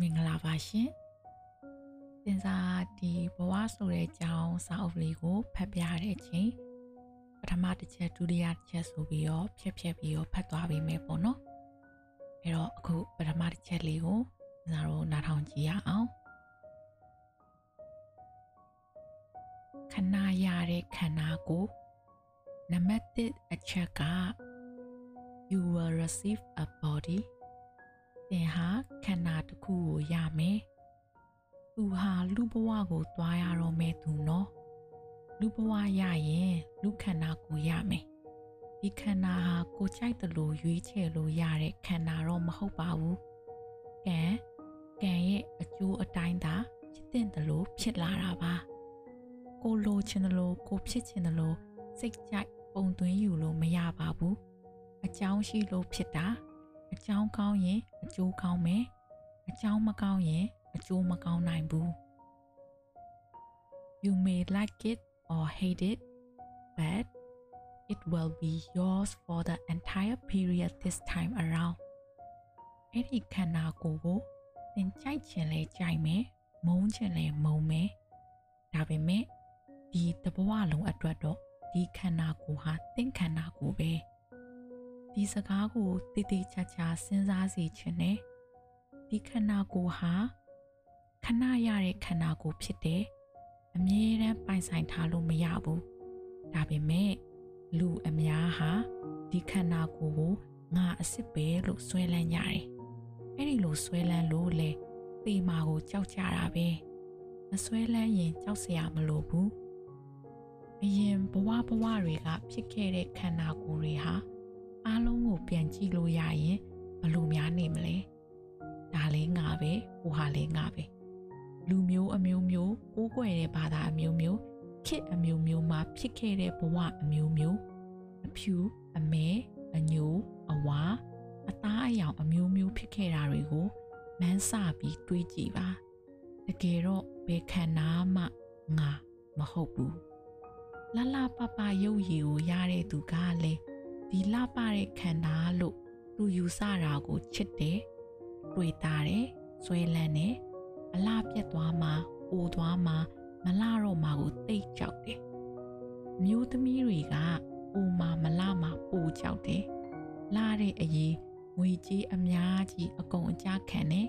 မင်္ဂလာပါရှင်စင်စာဒီဘဝဆိုတဲ့အကြောင်းစာအုပ်လေးကိုဖတ်ပြတဲ့အချိန်ပထမတစ်ချက်ဒုတိယတစ်ချက်ဆိုပြီးတော့ဖြည့်ဖြည့်ပြီးတော့ဖတ်သွားပေးမယ်ပေါ့နော်အဲ့တော့အခုပထမတစ်ချက်လေးကိုစင်စာတို့နားထောင်ကြည့်ရအောင်ခဏရတဲ့ခန္ဓာကိုယ်နံပါတ်1အချက်က you will receive a body သင်ဟာခန္ဓာတစ်ခုကိုရမယ်။သူဟာလူဘဝကိုသွားရတော့မယ်သူနော်။လူဘဝရရင်လူခန္ဓာကိုရမယ်။ဒီခန္ဓာဟာကိုကြိုက်တယ်လို့ရွေးချယ်လို့ရတဲ့ခန္ဓာတော့မဟုတ်ပါဘူး။ကံကံရဲ့အကျိုးအတိုင်းသာဖြစ်တဲ့တယ်လို့ဖြစ်လာတာပါ။ကိုလိုချင်တယ်လို့ကိုဖြစ်ချင်တယ်လို့စိတ်ကြိုက်ပုံသွင်းယူလို့မရပါဘူး။အကြောင်းရှိလို့ဖြစ်တာ။ အကြောင်းကောင်းရင်အကျိုးကောင်းမယ်အကြောင်းမကောင်းရင်အကျိုးမကောင်းနိုင်ဘူး You may like it or hate it but it will be yours for the entire period this time around အဲ့ဒီခန္ဓာကိုယ်ကိုသင်ကြိုက်ချင်လဲကြိုက်မယ်မုန်းချင်လဲမုန်းမယ်ဒါပေမဲ့ဒီတဘဝလုံးအတွက်တော့ဒီခန္ဓာကိုယ်ဟာသင်ခန္ဓာကိုယ်ပဲ ဒီစကားကိုတည်တည်ချာချာစဉ်းစားစေချင်တယ်ဒီခန္ဓာကိုယ်ဟာခဏရတဲ့ခန္ဓာကိုယ်ဖြစ်တယ်အမြဲတမ်းပိုင်ဆိုင်ထားလို့မရဘူးဒါပေမဲ့လူအများဟာဒီခန္ဓာကိုယ်ကိုငါအစ်စ်ပဲလို့ဆွဲလန်းကြတယ်အဲ့ဒီလိုဆွဲလန်းလို့လေသေမာကိုကြောက်ကြတာပဲမဆွဲလန်းရင်ကြောက်စရာမလိုဘူးအရင်ဘဝဘဝတွေကဖြစ်ခဲ့တဲ့ခန္ဓာကိုယ်တွေဟာ အားလုံးကိုပြန်ကြည့်လို့ရရင်ဘလို့များနေမလဲဒါလေးငါပဲဟိုဟာလေးငါပဲလူမျိုးအမျိုးမျိုးကိုးကွယ်တဲ့ဘာသာအမျိုးမျိုးခေတ်အမျိုးမျိုးမှာဖြစ်ခဲ့တဲ့ဘဝအမျိုးမျိုးအဖြူအမဲအညိုအဝါအသားအယောင်အမျိုးမျိုးဖြစ်ခဲ့တာတွေကိုမန်းစပြီးတွေးကြည့်ပါတကယ်တော့ဘယ်ခန္ဓာမှငါမဟုတ်ဘူးလလပပရုပ်ရည်ကိုရတဲ့သူကလည်း ဒီလှပတဲ့ခန္ဓာလို့သူယူဆတာကိုချစ်တယ်တွေ့တာတယ်ဆွဲလန်းတယ်အလားပြတ်သွားမှအိုသွားမှမလှတော့မှကိုတိတ်ကြောက်တယ်မျိုးသမီးတွေကအိုမှမလှမှပိုကြောက်တယ်လှတဲ့အရေးငွေကြီးအများကြီးအကုန်အကျခံတယ်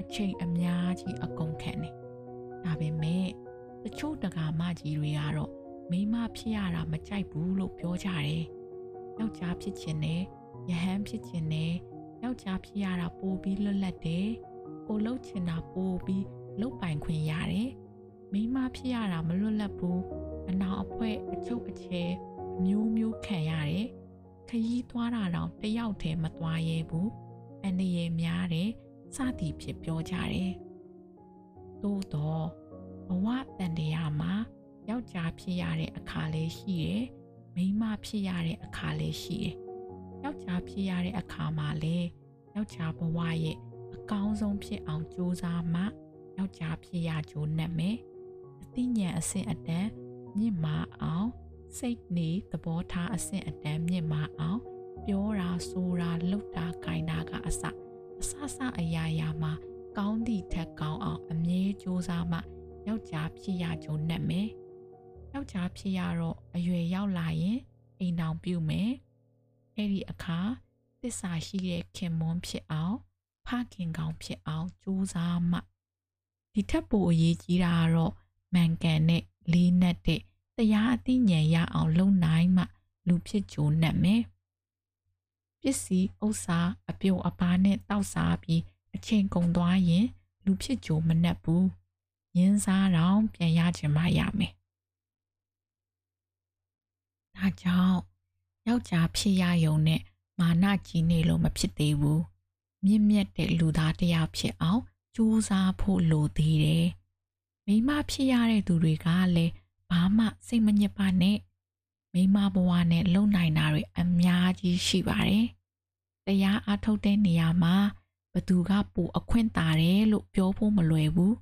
အချိန်အများကြီးအကုန်ခံတယ်ဒါပေမဲ့တချို့တကာမကြီးတွေကတော့မိမဖြစ်ရတာမကြိုက်ဘူးလို့ပြောကြတယ် ယောက်ျားဖြစ်ခြင်းနဲ့ယဟန်ဖြစ်ခြင်းနဲ့ယောက်ျားဖြစ်ရတာပိုပြီးလွတ်လပ်တယ်ကိုလှုပ်ချင်တာပိုပြီးလှုပ်ပိုင်ခွင့်ရတယ်မိန်းမဖြစ်ရတာမလွတ်လပ်ဘူးအနာအဖွဲအချုပ်အချဲအမျိုးမျိုးခံရတယ်ခရီးသွားတာတော့တယောက်တည်းမသွားရဲဘူးအန္တရာယ်များတယ်စသည်ဖြစ်ပြောကြတယ်သို့တော့ဘဝတန်တရားမှာယောက်ျားဖြစ်ရတဲ့အခါလေးရှိတယ် မိန်းမဖြစ်ရတဲ့အခါလည်းရှိတယ်။ယောက်ျားဖြစ်ရတဲ့အခါမှာလည်းယောက်ျားဘဝရဲ့အကောင်းဆုံးဖြစ်အောင်ကြိုးစားမှယောက်ျားဖြစ်ရကြိုးနဲ့မယ်။အသိဉာဏ်အဆင့်အတန်းမြင့်မာအောင်စိတ်နေသဘောထားအဆင့်အတန်းမြင့်မာအောင်ပြောတာဆိုတာလှုပ်တာခိုင်းတာကအစအစစအရာရာမှာကောင်းသည့်ထက်ကောင်းအောင်အမြဲကြိုးစားမှယောက်ျားဖြစ်ရကြိုးနဲ့မယ်။ ယောက်ျားဖြစ်ရတော့အရွယ်ရောက်လာရင်အိမ်တော်ပြုမယ်အဲ့ဒီအခါသစ္စာရှိတဲ့ခင်မွန်းဖြစ်အောင်ဖခင်ကောင်းဖြစ်အောင်ကြိုးစားမှဒီထက်ပိုအရေးကြီးတာကတော့မှန်ကန်တဲ့လေးနက်တဲ့တရားအသိဉာဏ်ရအောင်လုပ်နိုင်မှ လူဖြစ်ကြိုးနှက်မယ်ပစ္စည်းဥစ္စာအပြုတ်အပားနဲ့တောက်စားပြီးအချိန်ကုန်သွားရင် လူဖြစ်ကြိုးမနှက်ဘူးရင်းစားတော့ပြန်ရချင်မှရမယ် ဒါကြောင့်ယောက်ျားဖြစ်ရယုံနဲ့မာနကြီးနေလို့မဖြစ်သေးဘူးမြင့်မြတ်တဲ့လူသားတစ်ယောက်ဖြစ်အောင်ကြိုးစားဖို့လိုသေးတယ်မိမဖြစ်ရတဲ့သူတွေကလည်းဘာမှစိတ်မညစ်ပါနဲ့မိမဘဝနဲ့လုံနိုင်တာတွေအများကြီးရှိပါတယ်တရားအထုတ်တဲ့နေရာမှာဘသူကပိုအခွင့်တာတယ်လို့ပြောဖို့မလွယ်ဘူး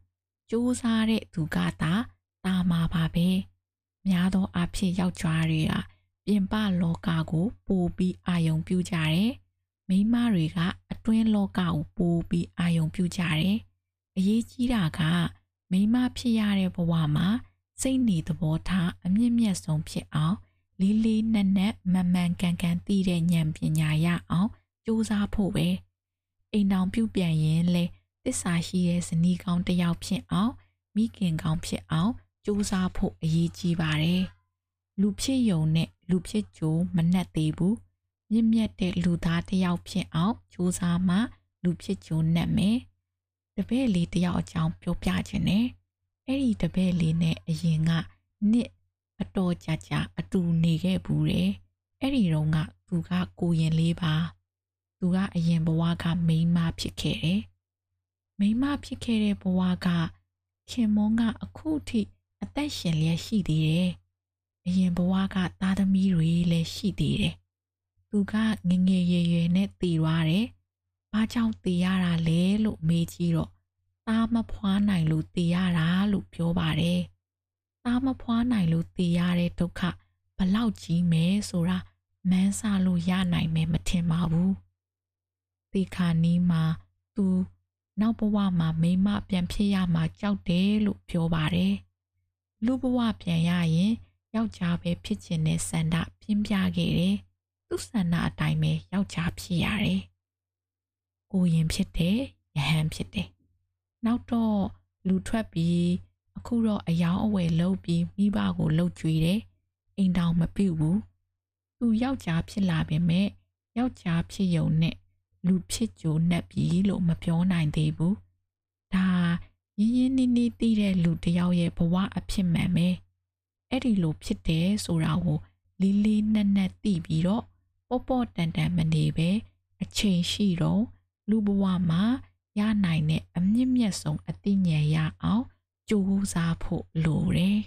စူးစားတဲ့သူကသာတာမှာပါပဲ များသောအားဖြင့်ယောက်ျားတွေကပြင်ပလောကကိုပိုပြီးအာယုံပြုကြတယ်။မိန်းမတွေကအတွင်းလောကကိုပိုပြီးအာယုံပြုကြတယ်အရေးကြီးတာကမိန်းမဖြစ်ရတဲ့ဘဝမှာစိတ်နေသဘောထားအမြင့်မြတ်ဆုံးဖြစ်အောင်လေးလေးနက်နက်မန်မှန်ကန်ကန်သိတဲ့ဉာဏ်ပညာရအောင်ကြိုးစားဖို့ပဲအိမ်တော်ပြုတ်ပြန်ရင်လဲတစ္ဆာရှိတဲ့ဇနီးကောင်းတစ်ယောက်ဖြစ်အောင်မိခင်ကောင်းဖြစ်အောင် ကြိုးစားဖို့အရေးကြီးပါတယ်လူဖြစ်ယုံနဲ့လူဖြစ်ကြိုးမနှက်သေးဘူးမြင့်မြတ်တဲ့လူသားတစ်ယောက်ဖြစ်အောင်ကြိုးစားမှလူဖြစ်ကြိုးနှက်မယ်တပည့်လေးတစ်ယောက်အကြောင်းပြောပြခြင်းနဲ့အဲ့ဒီတပည့်လေးနဲ့အရင်ကနှစ်အတော်ကြာကြာအတူနေခဲ့ဘူးတယ်အဲ့ဒီတော့ကသူကကိုရင်လေးပါသူကအရင်ဘဝကမိန်းမဖြစ်ခဲ့တယ်မိန်းမဖြစ်ခဲ့တဲ့ဘဝကခင်မွန်းကအခုထိ အသက်ရှင်လျက်ရှိသေးတယ်အရင်ဘဝကသားသမီးတွေလည်းရှိသေးတယ်သူကငငယ်ရွယ်ရွယ်နဲ့တည်သွားတယ်ဘာကြောင့်တည်ရတာလဲလို့မေးကြည့်တော့သားမဖွားနိုင်လို့တည်ရတာလို့ပြောပါတယ်သားမဖွားနိုင်လို့တည်ရတဲ့ဒုက္ခဘလောက်ကြီးမဲဆိုတာမန်းဆလို့ရနိုင်မယ်မထင်ပါဘူးတေခါနီးမှာသူနောက်ဘဝမှာမိမပြန်ဖြစ်ရမှာကြောက်တယ်လို့ပြောပါတယ် လူဘဝပြန်ရရင်ယောက်ျားပဲဖြစ်ခြင်းနဲ့စန္ဒပြင်းပြခဲ့တယ်သူဆန္ဒအတိုင်းပဲယောက်ျားဖြစ်ရတယ်ကိုရင်ဖြစ်တယ်ယဟန်ဖြစ်တယ်နောက်တော့လူထွက်ပြီးအခုတော့အယောင်အဝယ်လှုပ်ပြီးမိဘကိုလှုပ်ကြွေးတယ်အိမ်တောင်မပြုတ်ဘူးသူယောက်ျားဖြစ်လာပေမဲ့ယောက်ျားဖြစ်ယုံနဲ့လူဖြစ်ကြိုနှက်ပြီးလို့မပြောနိုင်သေးဘူးဒါ ရင်းရင်းနှီးနှီးသိတဲ့လူတယောက်ရဲ့ဘဝအဖြစ်မှန်ပဲအဲ့ဒီလိုဖြစ်တယ်ဆိုတာကိုလေးလေးနက်နက်သိပြီးတော့ပေါ့ပေါ့တန်တန်မနေပဲအချိန်ရှိတော့လူဘဝမှာရနိုင်တဲ့အမြင့်မြတ်ဆုံးအသိဉာဏ်ရအောင်ကြိုးစားဖို့လိုတယ်